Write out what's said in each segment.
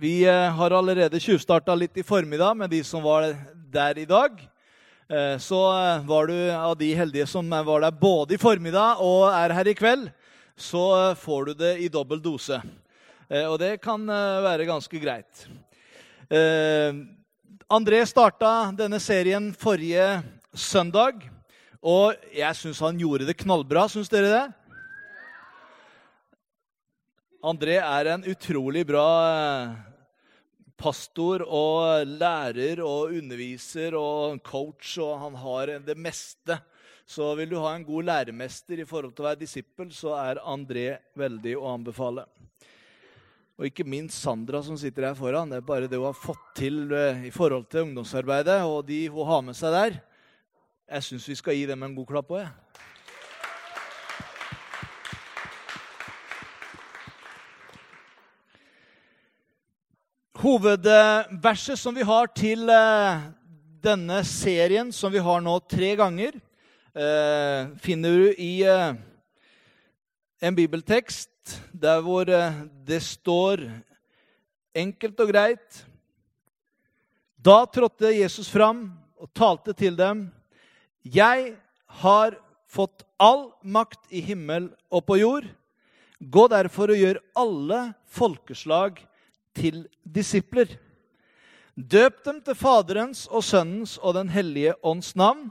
vi eh, har allerede tjuvstarta litt i formiddag med de som var der i dag. Eh, så eh, var du av de heldige som var der både i formiddag og er her i kveld, så får du det i dobbel dose. Og det kan være ganske greit. André starta denne serien forrige søndag. Og jeg syns han gjorde det knallbra. Syns dere det? André er en utrolig bra pastor og lærer og underviser og coach, og han har det meste. Så vil du ha en god læremester i forhold til å være disippel, så er André veldig å anbefale. Og ikke minst Sandra som sitter her foran. Det er bare det hun har fått til eh, i forhold til ungdomsarbeidet og de hun har med seg der. Jeg syns vi skal gi dem en god klapp òg, jeg. Hovedverset som vi har til eh, denne serien, som vi har nå tre ganger, eh, finner du i eh, en bibeltekst der hvor det står enkelt og greit Da trådte Jesus fram og talte til dem. Jeg har fått all makt i himmel og på jord. Gå derfor og gjør alle folkeslag til disipler. Døp dem til Faderens og Sønnens og Den hellige ånds navn,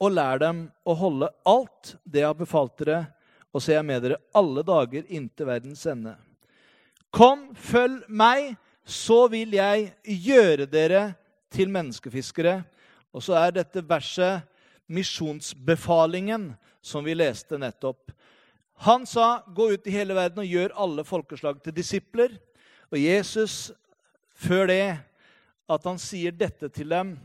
og lær dem å holde alt det jeg har befalt dere, og så er jeg med dere alle dager inntil verdens ende. Kom, følg meg, så vil jeg gjøre dere til menneskefiskere. Og så er dette verset misjonsbefalingen som vi leste nettopp. Han sa, 'Gå ut i hele verden og gjør alle folkeslag til disipler'. Og Jesus, før det, at han sier dette til dem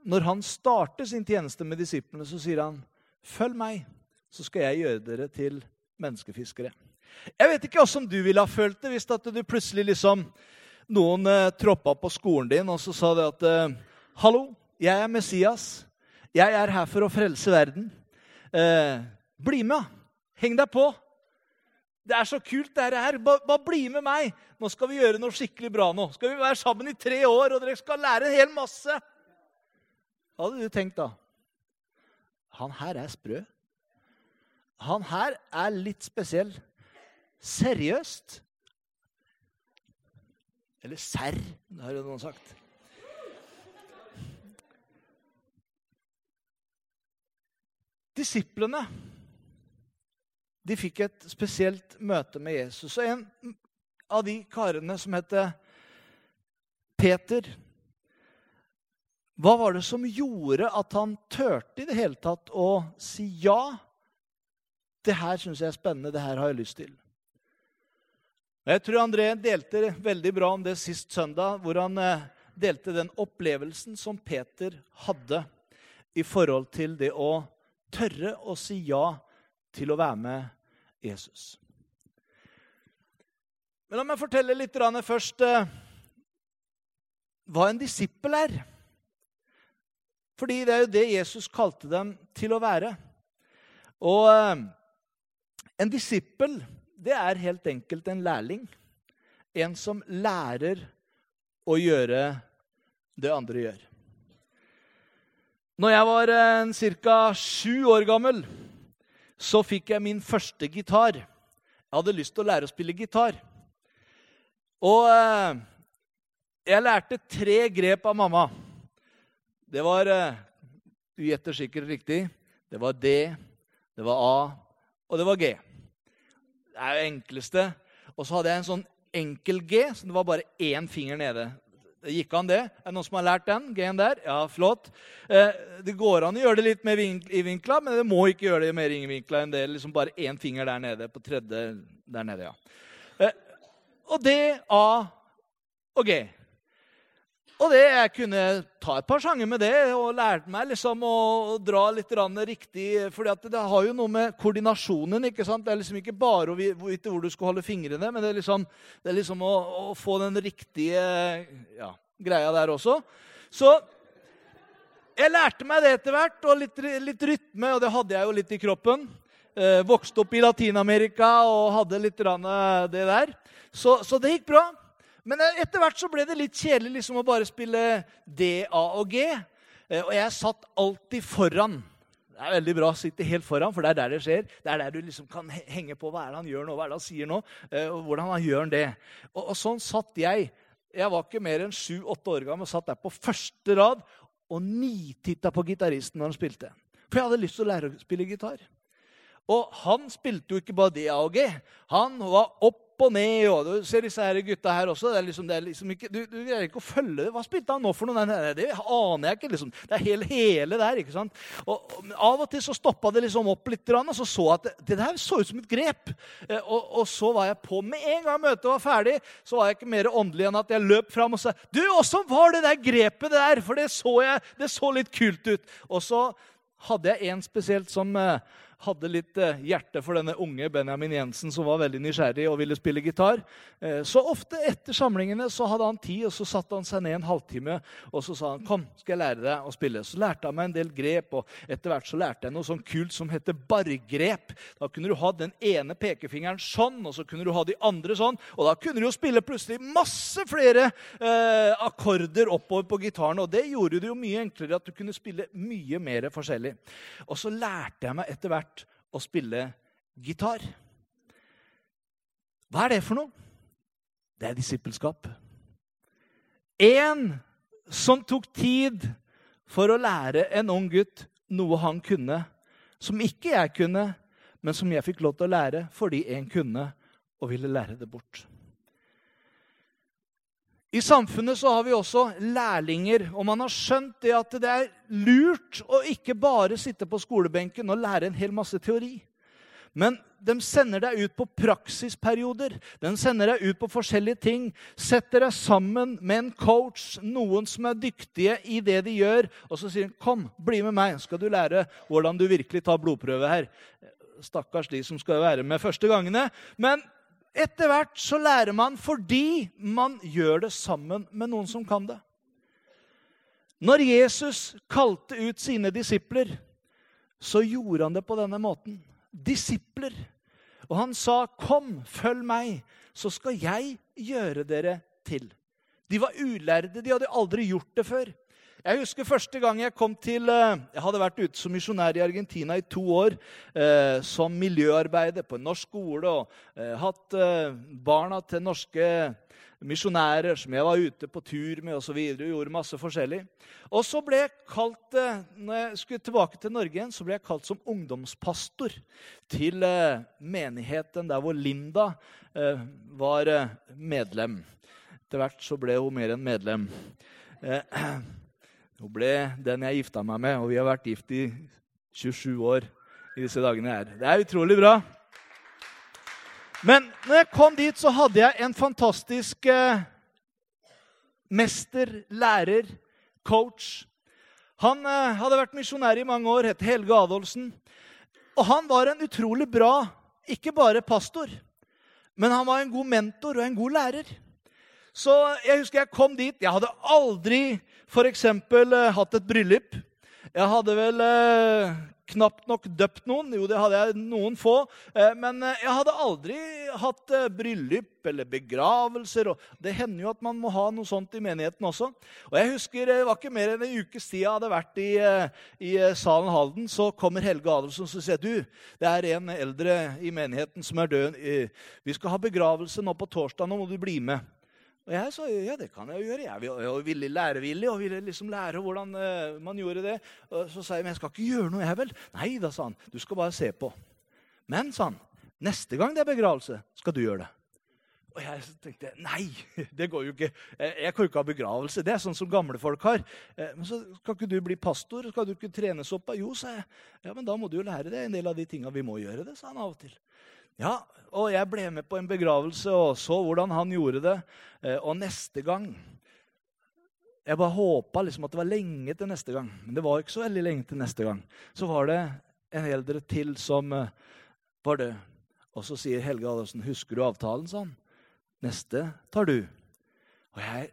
Når han starter sin tjeneste med disiplene, så sier han, 'Følg meg, så skal jeg gjøre dere til menneskefiskere'. Jeg vet ikke hvordan du ville ha følt det hvis du plutselig liksom Noen eh, troppa på skolen din og så sa det at eh, 'Hallo, jeg er Messias. Jeg er her for å frelse verden. Eh, bli med. Heng deg på.' Det er så kult, det her. Bare, bare bli med meg. Nå skal vi gjøre noe skikkelig bra nå. Skal vi være sammen i tre år, og dere skal lære en hel masse. Hva hadde du tenkt da? Han her er sprø. Han her er litt spesiell. Seriøst? Eller serr, har jo noen sagt. Disiplene de fikk et spesielt møte med Jesus. Og en av de karene som heter Peter Hva var det som gjorde at han turte i det hele tatt å si ja? Det her syns jeg er spennende. Det her har jeg lyst til. Jeg tror André delte veldig bra om det sist søndag, hvor han eh, delte den opplevelsen som Peter hadde i forhold til det å tørre å si ja til å være med Jesus. Men la meg fortelle litt først eh, hva en disippel er. Fordi det er jo det Jesus kalte dem til å være. Og eh, en disippel, det er helt enkelt en lærling. En som lærer å gjøre det andre gjør. Når jeg var ca. sju år gammel, så fikk jeg min første gitar. Jeg hadde lyst til å lære å spille gitar. Og eh, jeg lærte tre grep av mamma. Det var eh, Du gjetter sikkert riktig. Det var D, det var A, og det var G. Det er jo enkleste. Og så hadde jeg en sånn enkel G, så det var bare én finger nede. Det gikk an, det. Er det noen som har lært den? G-en der? Ja, flott. Eh, det går an å gjøre det litt mer i vinkla, men det må ikke gjøre det mer i vinkla enn det. liksom Bare én finger der nede. På tredje der nede, ja. Eh, og D, A og G. Og det, jeg kunne ta et par sanger med det og lærte meg liksom å, dra litt riktig. For det har jo noe med koordinasjonen ikke sant? Det er liksom ikke bare å vite hvor du skal holde fingrene, men det er liksom, det er liksom å, å, få den riktige ja, greia der også. Så jeg lærte meg det etter hvert, og litt, litt rytme, og det hadde jeg jo litt i kroppen. Eh, vokste opp i Latin-Amerika og hadde litt det der. Så, så det gikk bra. Men etter hvert så ble det litt kjedelig liksom å bare spille D, A og G. Eh, og jeg satt alltid foran. Det er veldig bra å sitte helt foran, for det er der det skjer. Det er der du liksom kan henge på hva er det han gjør nå, hva er det han sier nå, eh, og hvordan han gjør det. Og, og sånn satt jeg. Jeg var ikke mer enn sju-åtte år gammel og satt der på første rad og nititta på gitaristen når han spilte. For jeg hadde lyst til å lære å spille gitar. Og han spilte jo ikke bare D, A og G. Han var opp og ned. og Du ser disse her gutta her også. Det liksom, liksom ikke, du, du, greier ikke å følge det. Hva spilte han nå for noe? Nei, det aner jeg ikke. liksom. Det er hele, hele der. ikke sant? Og, og Av og til så stoppa det liksom opp litt, og så så at det, det der så ut som et grep. Eh, og, og, så var jeg på. Med en gang møtet var ferdig, så var jeg ikke mer åndelig enn at jeg løp fram og sa Du, åssen var det der grepet der? For det så, jeg, det så litt kult ut. Og så hadde jeg en spesielt som eh, hadde litt eh, hjerte for denne unge Benjamin Jensen, som var veldig nysgjerrig og ville spille gitar. Eh, så ofte etter samlingene så hadde han tid, og så satte han seg ned en halvtime og så sa han, kom, skal jeg lære deg å spille. Så lærte han meg en del grep, og etter hvert så lærte jeg noe sånn kult som heter bargrep. Da kunne du ha den ene pekefingeren sånn, og så kunne du ha de andre sånn. Og da kunne du jo spille plutselig masse flere eh, akkorder oppover på gitaren. Og det gjorde det jo mye enklere at du kunne spille mye mer forskjellig. Og så lærte jeg meg etter hvert å spille gitar. Hva er det for noe? Det er disippelskap. En som tok tid for å lære en ung gutt noe han kunne, som ikke jeg kunne, men som jeg fikk lov til å lære fordi en kunne og ville lære det bort. I samfunnet så har vi også lærlinger, og man har skjønt det at det er lurt å ikke bare sitte på skolebenken og lære en hel masse teori. Men de sender deg ut på praksisperioder. De sender deg ut på forskjellige ting. Setter deg sammen med en coach, noen som er dyktige i det de gjør. Og så sier de, 'Kom, bli med meg, skal du lære hvordan du virkelig tar blodprøve her.' Stakkars de som skal være med første gangene. Men etter hvert så lærer man fordi man gjør det sammen med noen som kan det. Når Jesus kalte ut sine disipler, så gjorde han det på denne måten. Disipler. Og han sa, 'Kom, følg meg, så skal jeg gjøre dere til'. De var ulærde. De hadde aldri gjort det før. Jeg husker første gang jeg kom til eh, Jeg hadde vært ute som misjonær i Argentina i to år. Eh, som miljøarbeider på en norsk skole og eh, hatt eh, barna til norske misjonærer som jeg var ute på tur med osv. Gjorde masse forskjellig. Og så ble jeg kalt, eh, når jeg skulle tilbake til Norge igjen, så ble jeg kalt som ungdomspastor til eh, menigheten der hvor Linda var medlem. Etter hvert så ble hun mer enn medlem. Hun ble den jeg gifta meg med, og vi har vært gift i 27 år i disse dagene her. Det er utrolig bra. Men når jeg kom dit, så hadde jeg en fantastisk eh, mester, lærer, coach. Han eh, hadde vært misjonær i mange år, het Helge Adolfsen. Og han var en utrolig bra, ikke bare pastor, men han var en god mentor og en god lærer. Så jeg husker jeg kom dit. Jeg hadde aldri f.eks. Eh, hatt et bryllup. Jeg hadde vel eh, knapt nok døpt noen. Jo, det hadde jeg noen få. Eh, men eh, jeg hadde aldri hatt eh, bryllup eller begravelser. Det hender jo at man må ha noe sånt i menigheten også. Og jeg husker Det var ikke mer enn en ukes tid jeg hadde vært i, eh, i salen Halden. Så kommer Helge Adelsen og sier du, det er en eldre i menigheten som er død. Vi skal ha begravelse nå på torsdag. Nå må du bli med. Og jeg sa ja, det kan jeg gjøre. Jeg var villig lærevillig og ville liksom lære hvordan uh, man gjorde det. Og så sa jeg men jeg skal ikke gjøre noe, jeg vel. Nei da, sa han. Du skal bare se på. Men, sa han, neste gang det er begravelse, skal du gjøre det. Og jeg tenkte nei, det går jo ikke. Jeg kan jo ikke ha begravelse. Det er sånn som gamle folk har. Eh, men så skal ikke du bli pastor? Skal du ikke trenes opp? Jo, sa jeg. Ja, men da må du jo lære det. En del av de tinga vi må gjøre det, sa han av og til. Ja, og jeg ble med på en begravelse og så hvordan han gjorde det. Eh, og neste gang Jeg bare håpa liksom at det var lenge til neste gang. Men det var ikke så veldig lenge til neste gang. Så var det en eldre til som eh, var død. Og så sier Helge Adolfsen, 'Husker du avtalen?' han. 'Neste tar du.' Og jeg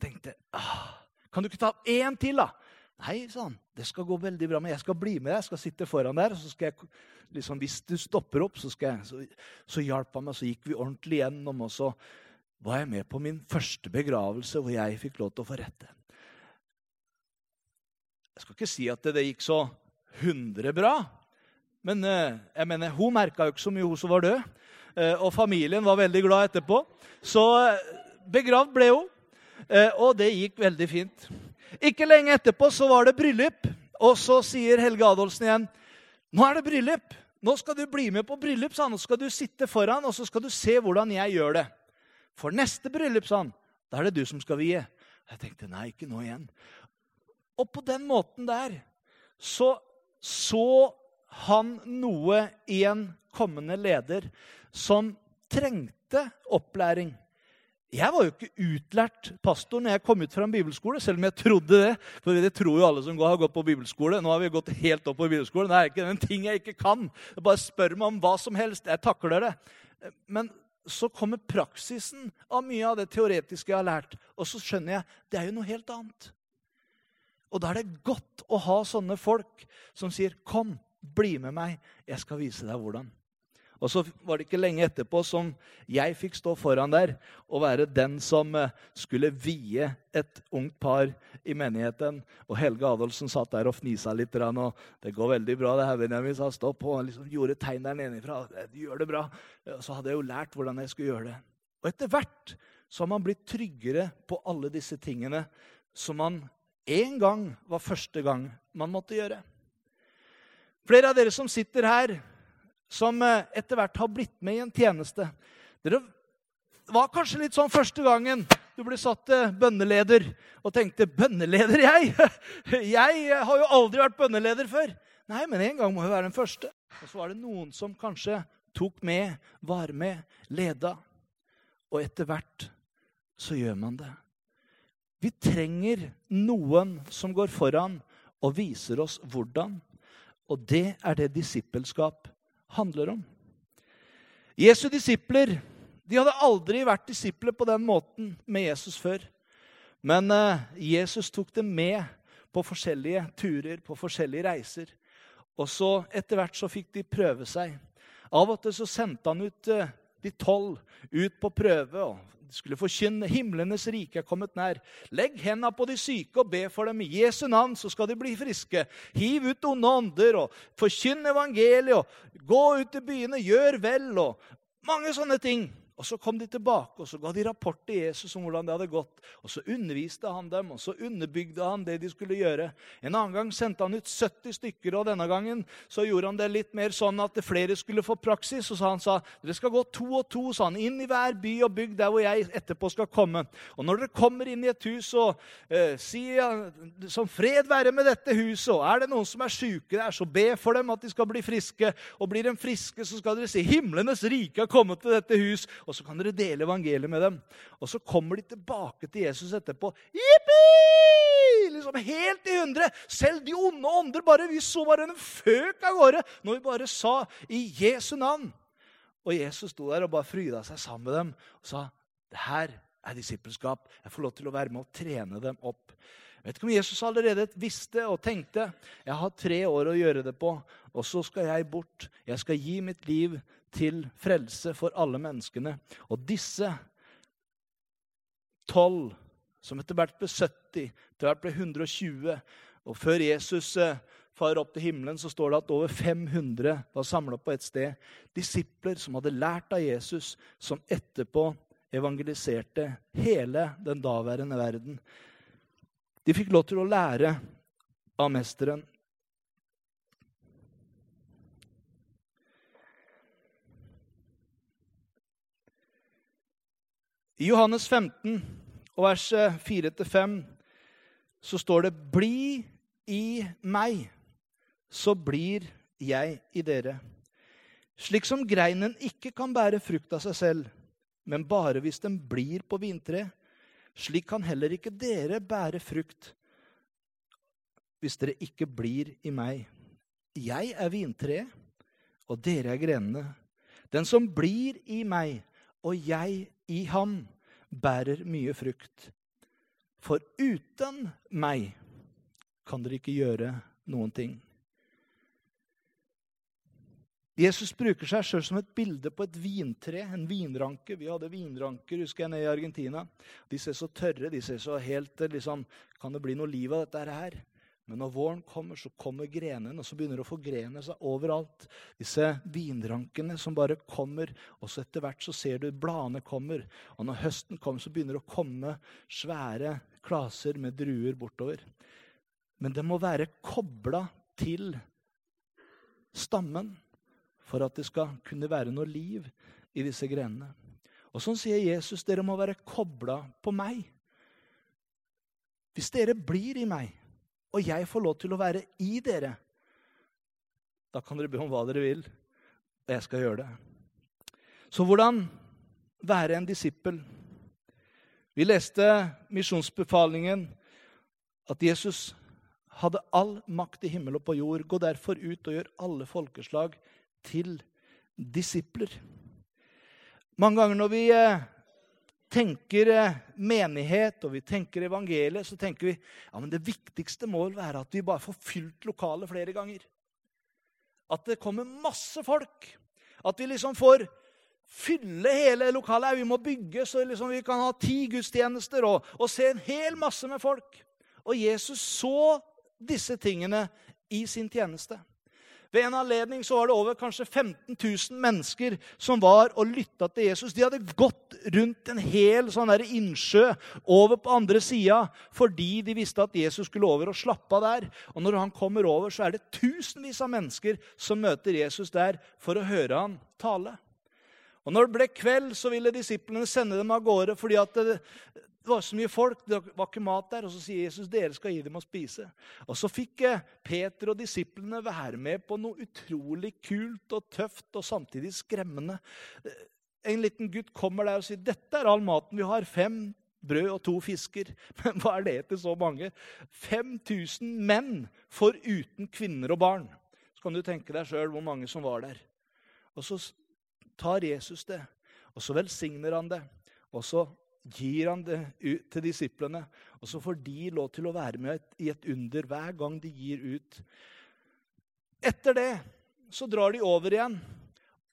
tenkte ah, 'Kan du ikke ta én til, da?' 'Nei', sa han. 'Det skal gå veldig bra, men jeg skal bli med deg. Jeg skal sitte foran der.' så skal jeg, liksom, Hvis du stopper opp, så, skal jeg, så, så hjalp han meg. Så gikk vi ordentlig gjennom, og så var jeg med på min første begravelse hvor jeg fikk lov til å få rette. Jeg skal ikke si at det, det gikk så 100 bra, men eh, jeg mener, hun merka jo ikke så mye, hun som var død. Eh, og familien var veldig glad etterpå. Så eh, begravd ble hun. Og det gikk veldig fint. Ikke lenge etterpå så var det bryllup. Og så sier Helge Adolfsen igjen nå er det bryllup. Nå skal du bli med på bryllup, sa han. Nå skal du sitte foran, og så skal du se hvordan jeg gjør det. For neste bryllup, sa han, da er det du som skal vie. Jeg tenkte nei, ikke nå igjen. Og på den måten der så så han noe i en kommende leder som trengte opplæring. Jeg var jo ikke utlært pastor når jeg kom ut fra en bibelskole, selv om jeg trodde det. For det tror jo alle som har gått på bibelskole. Nå har vi gått helt opp på bibelskole. Det er ikke en ting jeg ikke kan. Bare spør meg om hva som helst. Jeg takler det. Men så kommer praksisen av mye av det teoretiske jeg har lært. Og så skjønner jeg det er jo noe helt annet. Og da er det godt å ha sånne folk som sier 'Kom, bli med meg, jeg skal vise deg hvordan'. Og så var det ikke lenge etterpå som jeg fikk stå foran der og være den som eh, skulle vie et ungt par i menigheten. Og Helge Adolfsen satt der og fnisa litt. Og 'Det går veldig bra, det her, Benjamin', sa stopp. Og Og liksom gjorde tegn der nedenfra. gjør det bra.' Så hadde jeg jo lært hvordan jeg skulle gjøre det. Og etter hvert så har man blitt tryggere på alle disse tingene som man en gang var første gang man måtte gjøre. Flere av dere som sitter her, som eh, etter hvert har blitt med i en tjeneste Dere var kanskje litt sånn første gangen du ble satt til bønneleder og tenkte 'Bønneleder, jeg?' 'Jeg har jo aldri vært bønneleder før.' Nei, men en gang må jo være den første. Og så var det noen som kanskje tok med, var med, leda. Og etter hvert så gjør man det. Vi trenger noen som går foran og viser oss hvordan. Og det er det disippelskap handler om. Jesu disipler de hadde aldri vært disipler på den måten med Jesus før. Men uh, Jesus tok dem med på forskjellige turer, på forskjellige reiser. Og så etter hvert så fikk de prøve seg. Av og til så sendte han ut uh, de tolv ut på prøve. og skulle forkynne himlenes rike er kommet nær. Legg henda på de syke og be for dem. I Jesu navn så skal de bli friske. Hiv ut onde ånder og forkynn evangeliet. og Gå ut i byene, gjør vel og mange sånne ting. Og Så kom de tilbake og så ga de rapport til Jesus om hvordan det hadde gått. Og Så underviste han dem, og så underbygde han det de skulle gjøre. En annen gang sendte han ut 70 stykker, og denne gangen så gjorde han det litt mer sånn at flere skulle få praksis. Og så han sa dere skal gå to og to sa han, inn i hver by og bygd der hvor jeg etterpå skal komme. Og når dere kommer inn i et hus, så eh, si som fred være med dette huset, og er det noen som er syke der, så be for dem at de skal bli friske. Og blir de friske, så skal dere si himlenes rike har kommet til dette hus og så kan dere dele evangeliet med dem. Og så kommer de tilbake til Jesus etterpå. Jippi! Liksom helt i hundre. Selv de onde ånder bare, vi så bare en føk av gårde når vi bare sa 'i Jesu navn'. Og Jesus sto der og bare fryda seg sammen med dem og sa det her er disippelskap. Jeg får lov til å være med og trene dem opp. Vet ikke om Jesus allerede visste og tenkte jeg har tre år å gjøre det på, og så skal jeg bort. Jeg skal gi mitt liv til frelse for alle menneskene. Og disse tolv, som etter hvert ble 70, etter hvert ble 120 Og før Jesus eh, farer opp til himmelen, så står det at over 500 var samla på et sted. Disipler som hadde lært av Jesus, som etterpå evangeliserte hele den daværende verden. De fikk lov til å lære av mesteren. I Johannes 15, vers 4-5, så står det 'Bli i meg, så blir jeg i dere'. Slik som greinen ikke kan bære frukt av seg selv, men bare hvis den blir på vintre, slik kan heller ikke dere bære frukt hvis dere ikke blir i meg. Jeg er vintreet, og dere er grenene. Den som blir i meg, og jeg i ham, bærer mye frukt. For uten meg kan dere ikke gjøre noen ting. Jesus bruker seg sjøl som et bilde på et vintre, en vinranke. Vi hadde vinranker husker jeg, nede i Argentina. De ser så tørre, de ser så helt liksom, Kan det bli noe liv av dette her? Men når våren kommer, så kommer grenene, og så begynner det å forgrene seg overalt. Disse vinrankene som bare kommer, og så etter hvert så ser du bladene kommer. Og når høsten kommer, så begynner det å komme svære klaser med druer bortover. Men det må være kobla til stammen for at det skal kunne være noe liv i disse grenene. Og sånn sier Jesus, dere må være kobla på meg. Hvis dere blir i meg, og jeg får lov til å være i dere, da kan dere be om hva dere vil, og jeg skal gjøre det. Så hvordan være en disippel? Vi leste misjonsbefalingen at Jesus hadde all makt i himmel og på jord. Gå derfor ut og gjør alle folkeslag til disipler. Mange ganger når vi eh, tenker eh, menighet og vi tenker evangeliet, så tenker vi ja, men det viktigste må vel være at vi bare får fylt lokalet flere ganger. At det kommer masse folk. At vi liksom får fylle hele lokalet. Vi må bygge så liksom vi kan ha ti gudstjenester og, og se en hel masse med folk. Og Jesus så disse tingene i sin tjeneste. Ved en anledning så var det over kanskje 15 000 mennesker som var og lytta til Jesus. De hadde gått rundt en hel sånn der innsjø over på andre sida fordi de visste at Jesus skulle over og slappe av der. Og når han kommer over, så er det tusenvis av mennesker som møter Jesus der for å høre han tale. Og når det ble kveld, så ville disiplene sende dem av gårde fordi at det, det var så mye folk, det var ikke mat der. Og så sier Jesus dere skal gi dem å spise. Og så fikk eh, Peter og disiplene være med på noe utrolig kult og tøft og samtidig skremmende. En liten gutt kommer der og sier dette er all maten vi har. Fem brød og to fisker. Men hva er det til så mange? 5000 menn foruten kvinner og barn. Så kan du tenke deg sjøl hvor mange som var der. Og så tar Jesus det, og så velsigner han det. Og så gir han det ut til disiplene. Og så får de lov til å være med i et under hver gang de gir ut. Etter det så drar de over igjen,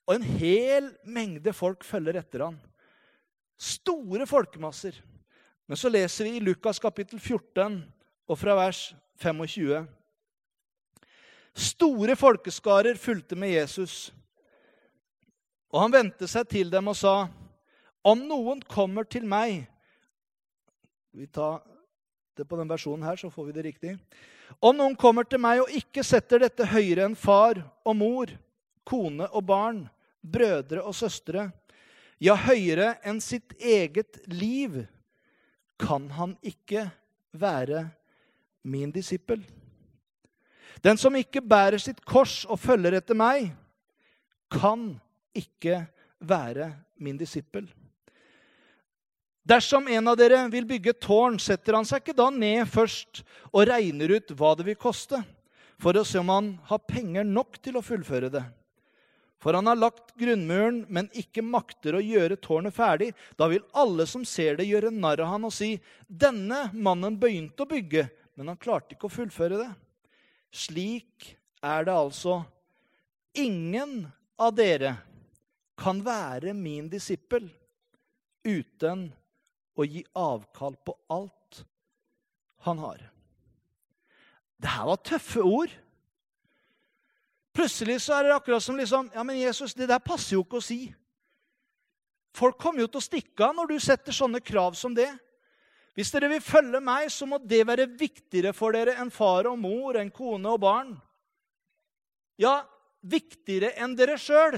og en hel mengde folk følger etter han. Store folkemasser. Men så leser vi i Lukas kapittel 14 og fra vers 25. Store folkeskarer fulgte med Jesus, og han vendte seg til dem og sa:" Om noen kommer til meg Vi tar det på den versjonen her, så får vi det riktig. Om noen kommer til meg og ikke setter dette høyere enn far og mor, kone og barn, brødre og søstre, ja, høyere enn sitt eget liv, kan han ikke være min disippel. Den som ikke bærer sitt kors og følger etter meg, kan ikke være min disippel. Dersom en av dere vil bygge et tårn, setter han seg ikke da ned først og regner ut hva det vil koste, for å se om han har penger nok til å fullføre det. For han har lagt grunnmuren, men ikke makter å gjøre tårnet ferdig. Da vil alle som ser det, gjøre narr av han og si:" Denne mannen begynte å bygge, men han klarte ikke å fullføre det. Slik er det altså. Ingen av dere kan være min disippel uten å gi avkall på alt han har. Det her var tøffe ord. Plutselig så er det akkurat som liksom Ja, men Jesus, det der passer jo ikke å si. Folk kommer jo til å stikke av når du setter sånne krav som det. Hvis dere vil følge meg, så må det være viktigere for dere enn far og mor, enn kone og barn. Ja, viktigere enn dere sjøl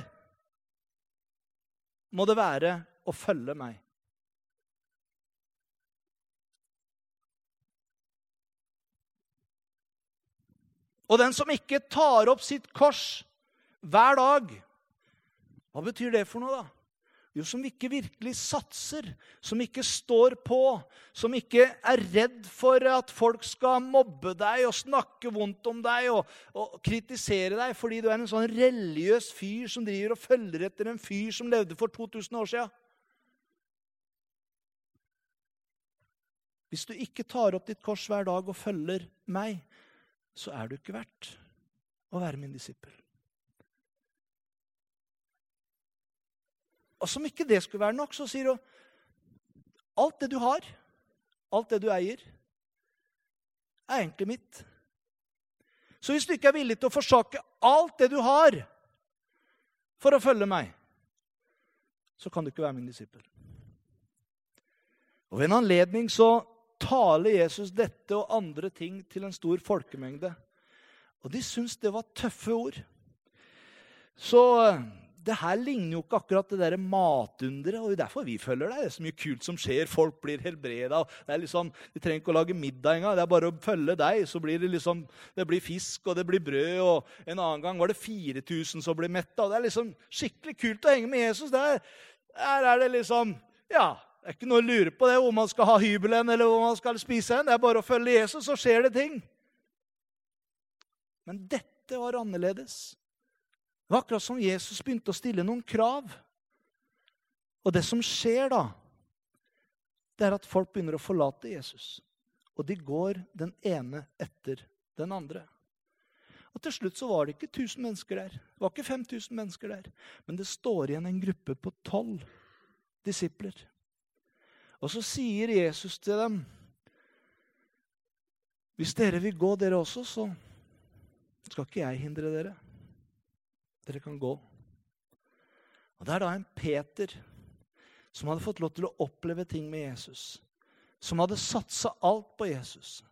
må det være å følge meg. Og den som ikke tar opp sitt kors hver dag Hva betyr det for noe, da? Jo, som ikke virkelig satser, som ikke står på, som ikke er redd for at folk skal mobbe deg og snakke vondt om deg og, og kritisere deg fordi du er en sånn religiøs fyr som driver og følger etter en fyr som levde for 2000 år siden. Hvis du ikke tar opp ditt kors hver dag og følger meg, så er du ikke verdt å være min disippel. Og som ikke det skulle være nok, så sier hun alt det du har, alt det du eier, er egentlig mitt. Så hvis du ikke er villig til å forsake alt det du har for å følge meg, så kan du ikke være min disippel. Og Ved en anledning så taler Jesus dette og andre ting til en stor folkemengde. Og de syntes det var tøffe ord. Så det her ligner jo ikke akkurat det der matunderet. og Det er derfor vi følger deg. Det er så mye kult som skjer. Folk blir helbreda. Det er Liksom, de trenger ikke å lage middag engang. Det er bare å følge deg, så blir det liksom, det blir fisk og det blir brød. og En annen gang var det 4000 som ble metta. Det er liksom skikkelig kult å henge med Jesus. Der, der er det liksom Ja, det er ikke noe å lure på det, om man skal ha hybelen eller hvor man skal spise en. Det er bare å følge Jesus, så skjer det ting. Men dette var annerledes. Det var akkurat som Jesus begynte å stille noen krav. Og det som skjer da, det er at folk begynner å forlate Jesus. Og de går den ene etter den andre. Og Til slutt så var det ikke 1000 mennesker der. Det var ikke 5000 mennesker der. Men det står igjen en gruppe på tolv disipler. Og så sier Jesus til dem Hvis dere vil gå, dere også, så skal ikke jeg hindre dere. Dere kan gå. Og Det er da en Peter som hadde fått lov til å oppleve ting med Jesus. Som hadde satsa alt på Jesus.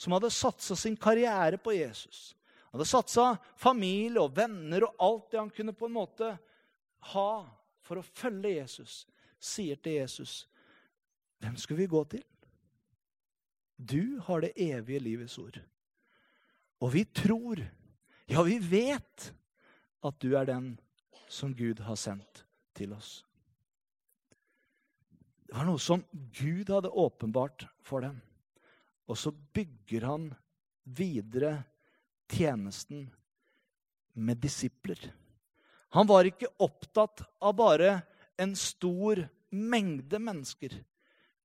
Som hadde satsa sin karriere på Jesus. Han hadde satsa familie og venner og alt det han kunne på en måte ha for å følge Jesus. Sier til Jesus, 'Hvem skal vi gå til?' Du har det evige livets ord. Og vi tror, ja, vi vet, at du er den som Gud har sendt til oss. Det var noe som Gud hadde åpenbart for dem. Og så bygger han videre tjenesten med disipler. Han var ikke opptatt av bare en stor mengde mennesker.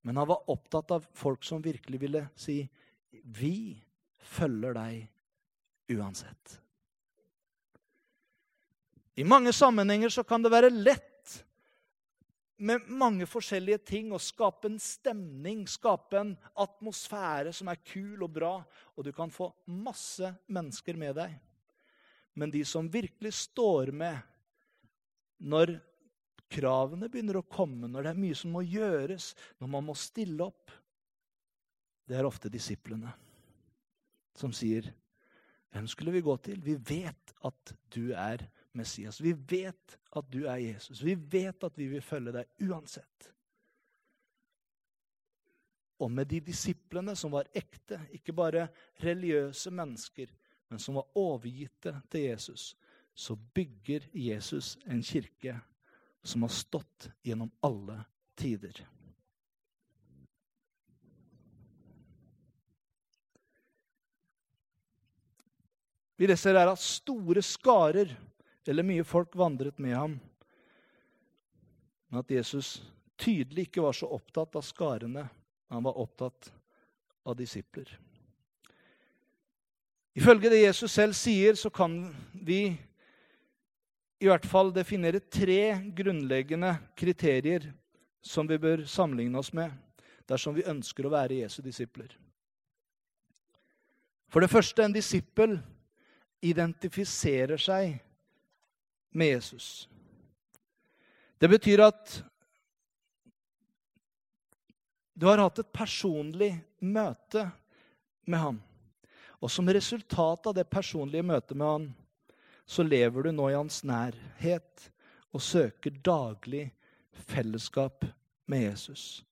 Men han var opptatt av folk som virkelig ville si, 'Vi følger deg uansett'. I mange sammenhenger så kan det være lett med mange forskjellige ting å skape en stemning, skape en atmosfære som er kul og bra, og du kan få masse mennesker med deg. Men de som virkelig står med når kravene begynner å komme, når det er mye som må gjøres, når man må stille opp, det er ofte disiplene som sier, 'Hvem skulle vi gå til?' Vi vet at du er Messias. Vi vet at du er Jesus. Vi vet at vi vil følge deg uansett. Og med de disiplene som var ekte, ikke bare religiøse mennesker, men som var overgitte til Jesus, så bygger Jesus en kirke som har stått gjennom alle tider. Vi leser her at store skarer eller mye folk vandret med ham. Men at Jesus tydelig ikke var så opptatt av skarene. Han var opptatt av disipler. Ifølge det Jesus selv sier, så kan vi i hvert fall definere tre grunnleggende kriterier som vi bør sammenligne oss med dersom vi ønsker å være Jesu disipler. For det første, en disippel identifiserer seg med Jesus. Det betyr at du har hatt et personlig møte med ham. Og som resultat av det personlige møtet med ham, så lever du nå i hans nærhet og søker daglig fellesskap med Jesus.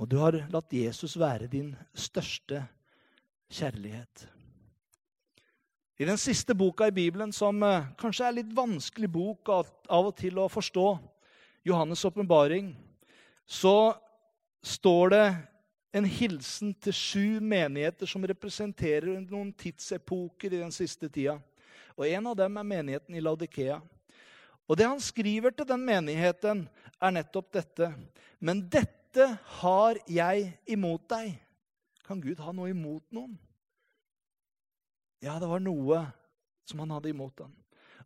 Og du har latt Jesus være din største kjærlighet. I den siste boka i Bibelen, som eh, kanskje er litt vanskelig bok av, og til å forstå, Johannes' åpenbaring, så står det en hilsen til sju menigheter som representerer noen tidsepoker i den siste tida. Og En av dem er menigheten i Laudikea. Og Det han skriver til den menigheten, er nettopp dette. Men dette har jeg imot deg. Kan Gud ha noe imot noen? Ja, det var noe som han hadde imot ham.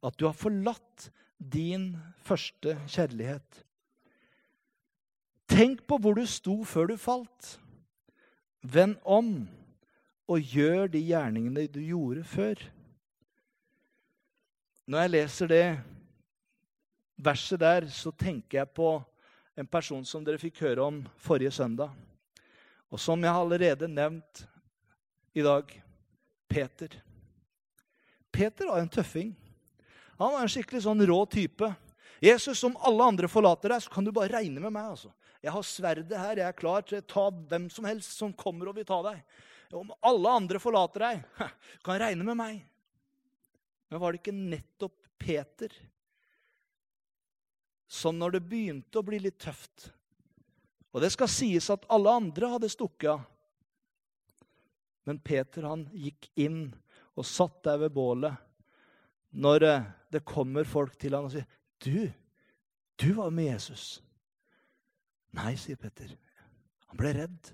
At du har forlatt din første kjærlighet. Tenk på hvor du sto før du falt. Vend om og gjør de gjerningene du gjorde før. Når jeg leser det verset der, så tenker jeg på en person som dere fikk høre om forrige søndag. Og som jeg allerede nevnt i dag Peter. Peter var en tøffing. Han var en skikkelig sånn rå type. Jesus, om alle andre forlater deg, så kan du bare regne med meg. altså. Jeg har sverdet her. Jeg er klar til å ta hvem som helst som kommer og vil ta deg. Om alle andre forlater deg, kan regne med meg. Men var det ikke nettopp Peter som når det begynte å bli litt tøft Og det skal sies at alle andre hadde stukket av. Men Peter han gikk inn og satt der ved bålet når eh, det kommer folk til han og sier, 'Du, du var med Jesus.' Nei, sier Peter. Han ble redd.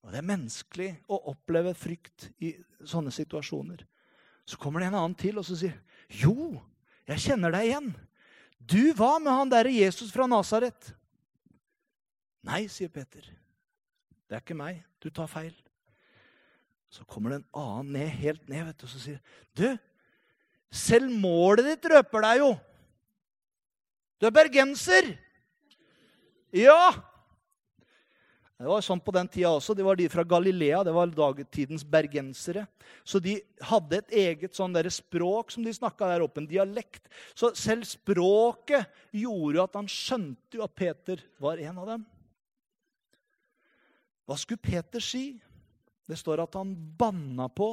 Og Det er menneskelig å oppleve frykt i sånne situasjoner. Så kommer det en annen til og så sier, 'Jo, jeg kjenner deg igjen. Du var med han derre Jesus fra Nasaret.' Nei, sier Peter. Det er ikke meg. Du tar feil. Så kommer det en annen ned, helt ned vet du, og så sier du, selv målet ditt røper deg jo. Du er bergenser. Ja! Det var sånn på den tida også. Det var de fra Galilea. Det var dagetidens bergensere. Så de hadde et eget sånn der språk som de snakka der oppe. En dialekt. Så selv språket gjorde at han skjønte jo at Peter var en av dem. Hva skulle Peter si? Det står at han banna på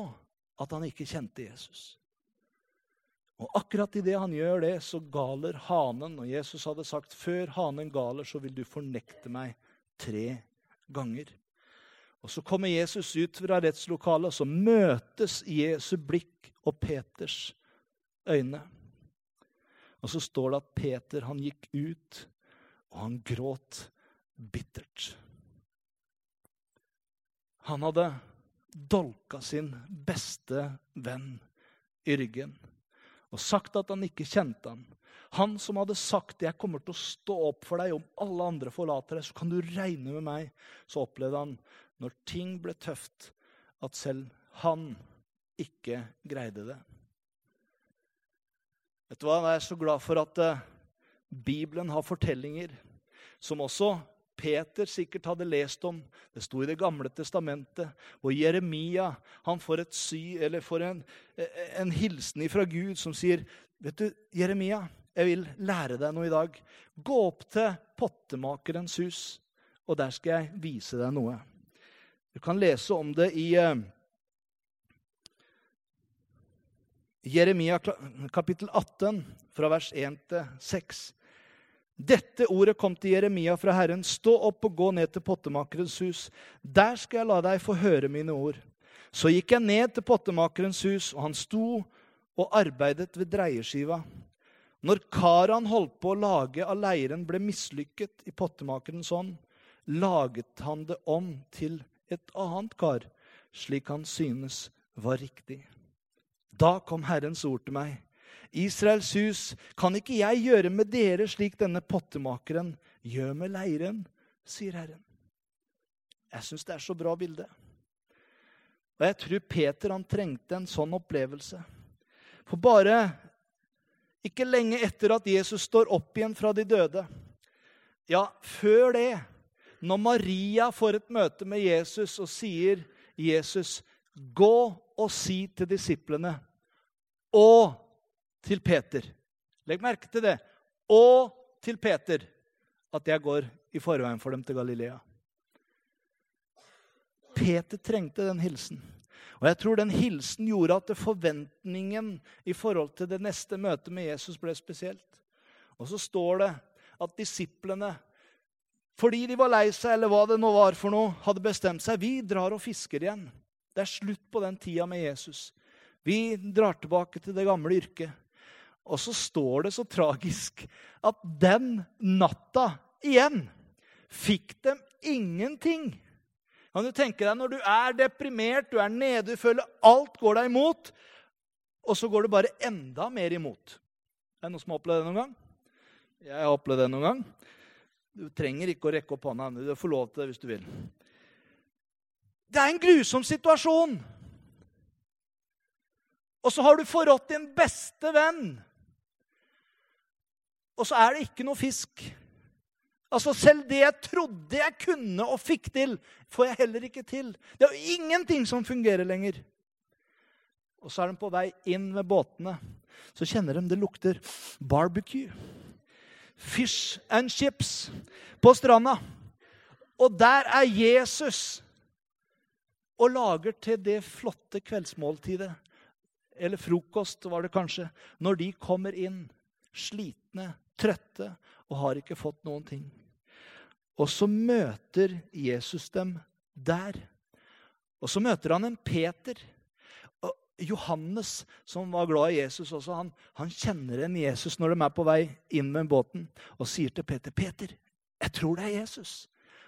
at han ikke kjente Jesus. Og akkurat idet han gjør det, så galer hanen. Og Jesus hadde sagt før hanen galer, så vil du fornekte meg tre ganger. Og Så kommer Jesus ut fra rettslokalet, og så møtes Jesu blikk og Peters øyne. Og så står det at Peter han gikk ut, og han gråt bittert. Han hadde dolka sin beste venn i ryggen og sagt at han ikke kjente han. Han som hadde sagt 'Jeg kommer til å stå opp for deg om alle andre forlater deg', så kan du regne med meg. Så opplevde han, når ting ble tøft, at selv han ikke greide det. Vet du hva? Jeg er så glad for at uh, Bibelen har fortellinger som også Peter sikkert hadde lest om. Det sto i Det gamle testamentet. Og Jeremia han får, sy, får en, en, hilsen fra Gud som sier Vet du, Jeremia, jeg vil lære deg noe i dag. Gå opp til pottemakerens hus, og der skal jeg vise deg noe. Du kan lese om det i uh, Jeremia kapittel 18, fra vers 1 til 6. Dette ordet kom til Jeremia fra Herren. Stå opp og gå ned til pottemakerens hus. Der skal jeg la deg få høre mine ord. Så gikk jeg ned til pottemakerens hus, og han sto og arbeidet ved dreieskiva. Når karet holdt på å lage av leiren, ble mislykket i pottemakerens ånd, laget han det om til et annet kar, slik han synes var riktig. Da kom Herrens ord til meg. Israels hus, kan ikke jeg gjøre med dere slik denne pottemakeren gjør med leiren, sier Herren. Jeg syns det er så bra bilde. Og jeg tror Peter han trengte en sånn opplevelse. For bare ikke lenge etter at Jesus står opp igjen fra de døde Ja, før det, når Maria får et møte med Jesus og sier Jesus, 'Gå og si til disiplene' og til Peter. Legg merke til det. Og til Peter at jeg går i forveien for dem til Galilea. Peter trengte den hilsen. Og jeg tror den hilsen gjorde at forventningen i forhold til det neste møtet med Jesus ble spesielt. Og så står det at disiplene, fordi de var lei seg, eller hva det nå var for noe, hadde bestemt seg vi drar og fisker igjen. Det er slutt på den tida med Jesus. Vi drar tilbake til det gamle yrket. Og så står det så tragisk at den natta igjen fikk dem ingenting. Kan du tenke deg når du er deprimert, du er nede, du føler alt går deg imot, og så går det bare enda mer imot. Er det noen som har opplevd det noen gang? Jeg har opplevd det noen gang. Du trenger ikke å rekke opp hånda. Du får lov til det hvis du vil. Det er en grusom situasjon. Og så har du forrådt din beste venn. Og så er det ikke noe fisk. Altså Selv det jeg trodde jeg kunne og fikk til, får jeg heller ikke til. Det er jo ingenting som fungerer lenger. Og så er de på vei inn med båtene. Så kjenner de det lukter barbecue. Fish and chips på stranda. Og der er Jesus og lager til det flotte kveldsmåltidet. Eller frokost, var det kanskje. Når de kommer inn slitne, trøtte og har ikke fått noen ting. Og så møter Jesus dem der. Og så møter han en Peter. Og Johannes, som var glad i Jesus også, han, han kjenner en Jesus når de er på vei inn med båten, og sier til Peter, 'Peter, jeg tror det er Jesus.'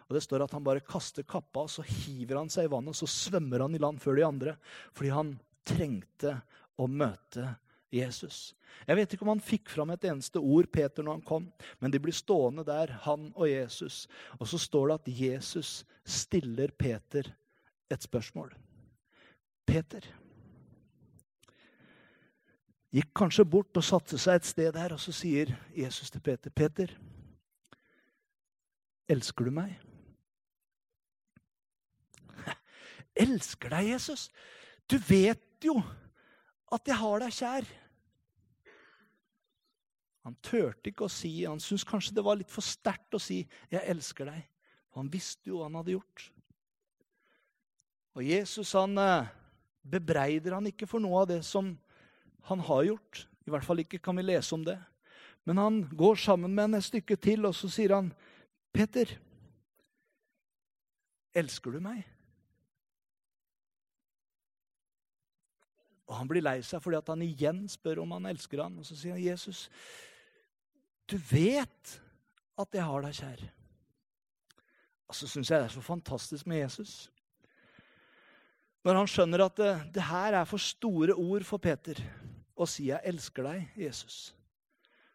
Og Det står at han bare kaster kappa, og så hiver han seg i vannet, og så svømmer han i land før de andre. Fordi han trengte å møte Jesus. Jeg vet ikke om han fikk fram et eneste ord, Peter, når han kom, men de blir stående der, han og Jesus. Og så står det at Jesus stiller Peter et spørsmål. Peter gikk kanskje bort og satte seg et sted der, og så sier Jesus til Peter, 'Peter, elsker du meg?' elsker deg, Jesus. Du vet jo at jeg har deg kjær. Han turte ikke å si, han syntes kanskje det var litt for sterkt å si 'jeg elsker deg'. Han visste jo hva han hadde gjort. Og Jesus han eh, bebreider han ikke for noe av det som han har gjort. I hvert fall ikke kan vi lese om det. Men han går sammen med henne et stykke til, og så sier han, 'Peter, elsker du meg?' Og han blir lei seg fordi han igjen spør om han elsker han. Og så sier han, 'Jesus, du vet at jeg har deg kjær.' Og så syns jeg det er så fantastisk med Jesus. Når han skjønner at det, det her er for store ord for Peter å si 'jeg elsker deg', Jesus,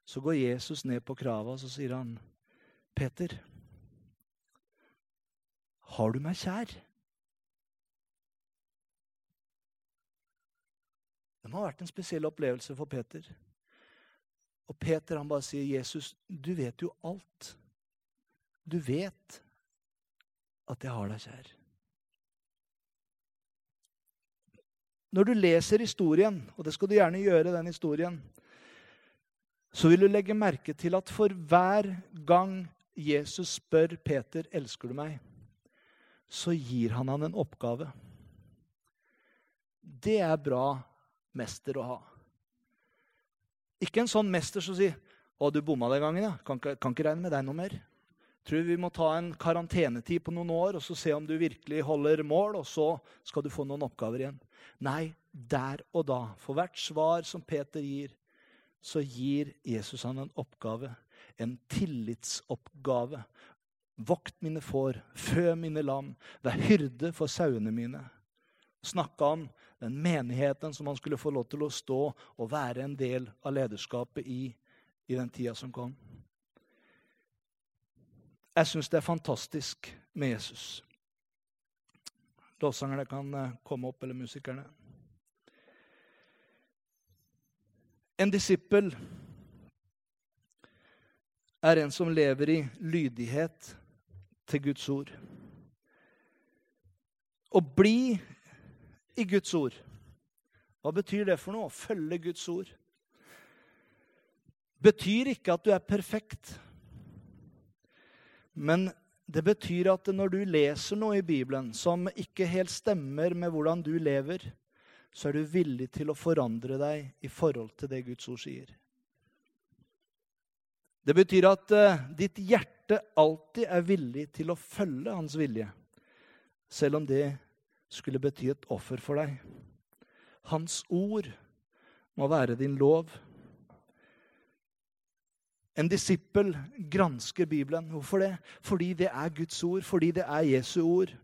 så går Jesus ned på krava og så sier han, 'Peter, har du meg kjær?' Det må ha vært en spesiell opplevelse for Peter. Og Peter han bare sier, 'Jesus, du vet jo alt. Du vet at jeg har deg kjær.' Når du leser historien, og det skal du gjerne gjøre, den historien, så vil du legge merke til at for hver gang Jesus spør Peter, 'Elsker du meg?' så gir han han en oppgave. Det er bra mester å ha. Ikke en sånn mester som sier 'Å, du bomma den gangen, ja. Kan kan ikke regne med deg noe mer.' Tror vi må ta en karantenetid på noen år og så se om du virkelig holder mål, og så skal du få noen oppgaver igjen. Nei, der og da, for hvert svar som Peter gir, så gir Jesus han en oppgave. En tillitsoppgave. Vokt mine får, fø mine lam, vær hyrde for sauene mine. Snakka om den menigheten som han skulle få lov til å stå og være en del av lederskapet i i den tida som kom. Jeg syns det er fantastisk med Jesus. Lovsangerne kan eh, komme opp, eller musikerne. En disippel er en som lever i lydighet til Guds ord. Å bli i Guds ord. Hva betyr det for noe? Å følge Guds ord. Betyr ikke at du er perfekt. Men Det betyr at når du leser noe i Bibelen som ikke helt stemmer med hvordan du lever, så er du villig til å forandre deg i forhold til det Guds ord sier. Det betyr at uh, ditt hjerte alltid er villig til å følge hans vilje, selv om det skulle bety et offer for deg. Hans ord må være din lov. En disippel gransker Bibelen. Hvorfor det? Fordi det er Guds ord, fordi det er Jesu ord.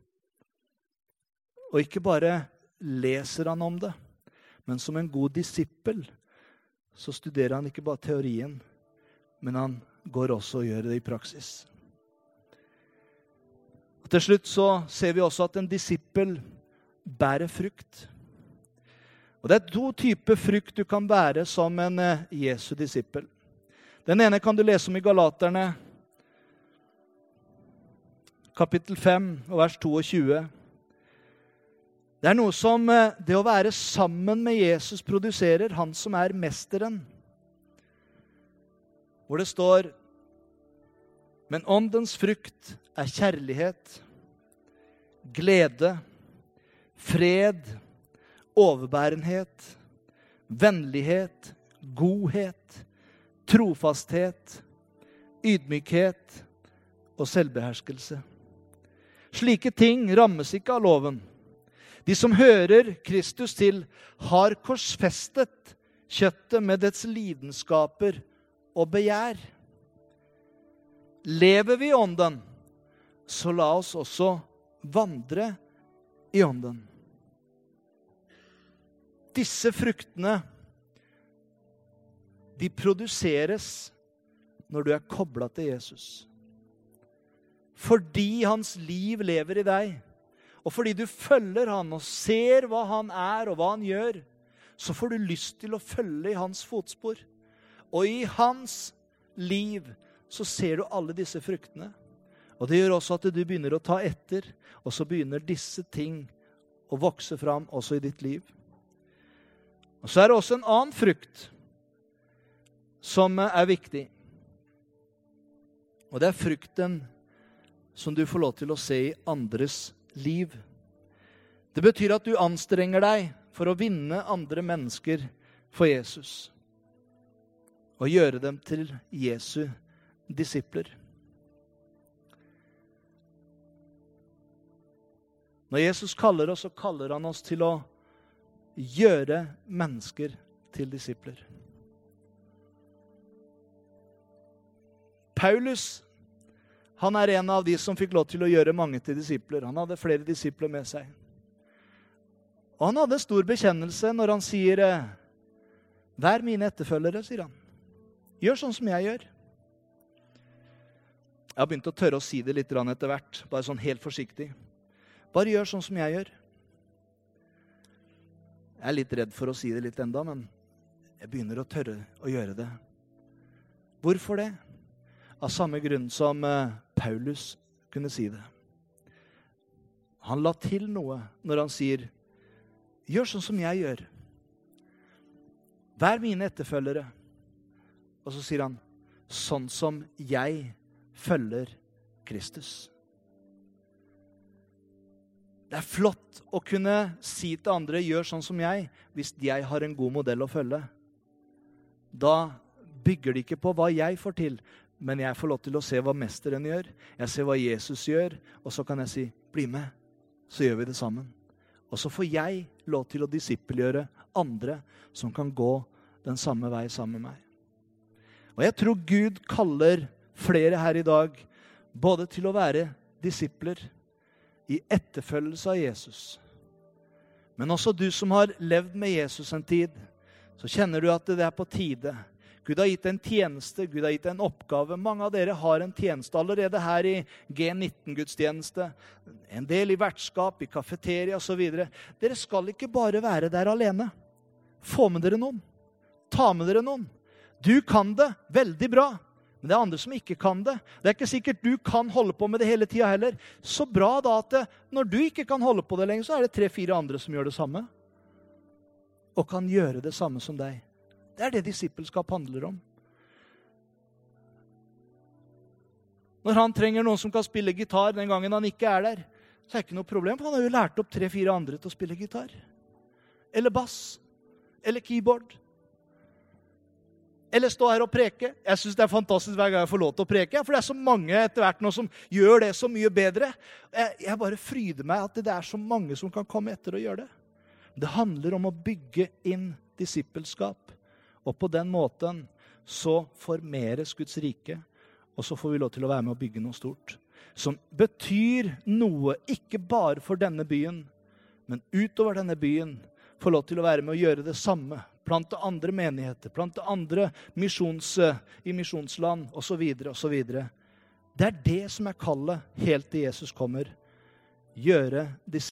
Og ikke bare leser han om det, men som en god disippel så studerer han ikke bare teorien, men han går også og gjør det i praksis. Til slutt så ser vi også at en disippel bærer frukt. Og Det er to typer frukt du kan bære som en eh, Jesu disippel. Den ene kan du lese om i Galaterne, kapittel 5, vers 22. Det er noe som eh, det å være sammen med Jesus produserer, han som er mesteren. Hvor det står Men åndens frukt er kjærlighet, glede, fred, overbærenhet, vennlighet, godhet, trofasthet, ydmykhet og selvbeherskelse. Slike ting rammes ikke av loven. De som hører Kristus til, har korsfestet kjøttet med dets lidenskaper og begjær. Lever vi i Ånden, så la oss også vandre i Ånden. Disse fruktene de produseres når du er kobla til Jesus. Fordi hans liv lever i deg, og fordi du følger han og ser hva han er og hva han gjør, så får du lyst til å følge i hans fotspor. Og i hans liv så ser du alle disse fruktene. Og det gjør også at du begynner å ta etter, og så begynner disse ting å vokse fram også i ditt liv. Og Så er det også en annen frukt som er viktig. Og det er frukten som du får lov til å se i andres liv. Det betyr at du anstrenger deg for å vinne andre mennesker for Jesus. Og gjøre dem til Jesu disipler. Når Jesus kaller oss, så kaller han oss til å gjøre mennesker til disipler. Paulus han er en av de som fikk lov til å gjøre mange til disipler. Han hadde flere disipler med seg. Og han hadde stor bekjennelse når han sier, 'Vær mine etterfølgere', sier han. Gjør sånn som jeg gjør. Jeg har begynt å tørre å si det litt etter hvert, bare sånn helt forsiktig. Bare gjør sånn som jeg gjør. Jeg er litt redd for å si det litt enda, men jeg begynner å tørre å gjøre det. Hvorfor det? Av samme grunn som eh, Paulus kunne si det. Han la til noe når han sier, 'Gjør sånn som jeg gjør'. Vær mine etterfølgere. Og så sier han, 'Sånn som jeg følger Kristus'. Det er flott å kunne si til andre 'gjør sånn som jeg', hvis jeg har en god modell å følge. Da bygger det ikke på hva jeg får til, men jeg får lov til å se hva mesteren gjør. Jeg ser hva Jesus gjør, og så kan jeg si 'bli med'. Så gjør vi det sammen. Og så får jeg lov til å disippelgjøre andre som kan gå den samme vei sammen med meg. Og jeg tror Gud kaller flere her i dag både til å være disipler i etterfølgelse av Jesus. Men også du som har levd med Jesus en tid, så kjenner du at det er på tide. Gud har gitt en tjeneste, Gud har gitt en oppgave. Mange av dere har en tjeneste allerede her i G19-gudstjeneste. En del i vertskap, i kafeteria osv. Dere skal ikke bare være der alene. Få med dere noen. Ta med dere noen. Du kan det veldig bra. Men det er andre som ikke kan det. Det er ikke sikkert du kan holde på med det hele tida heller. Så bra da at det, når du ikke kan holde på det lenger, så er det tre-fire andre som gjør det samme. Og kan gjøre det samme som deg. Det er det disippelskap handler om. Når han trenger noen som kan spille gitar den gangen han ikke er der, så er det ikke noe problem, for han har jo lært opp tre-fire andre til å spille gitar. Eller bass. Eller keyboard. Eller stå her og preke. Jeg synes Det er fantastisk hver gang jeg får lov til å preke. For det er så mange etter hvert nå som gjør det så mye bedre. Jeg, bare fryder meg at det er så mange som kan komme etter og gjøre det. Det handler om å bygge inn disippelskap. Og på den måten så formeres Guds rike. Og så får vi lov til å være med og bygge noe stort. Som betyr noe ikke bare for denne byen, men utover denne byen. Få lov til å være med og gjøre det samme plante andre menigheter, plante andre misjons, i misjonsland osv. osv. Det er det som er kallet helt til Jesus kommer. Gjøre disse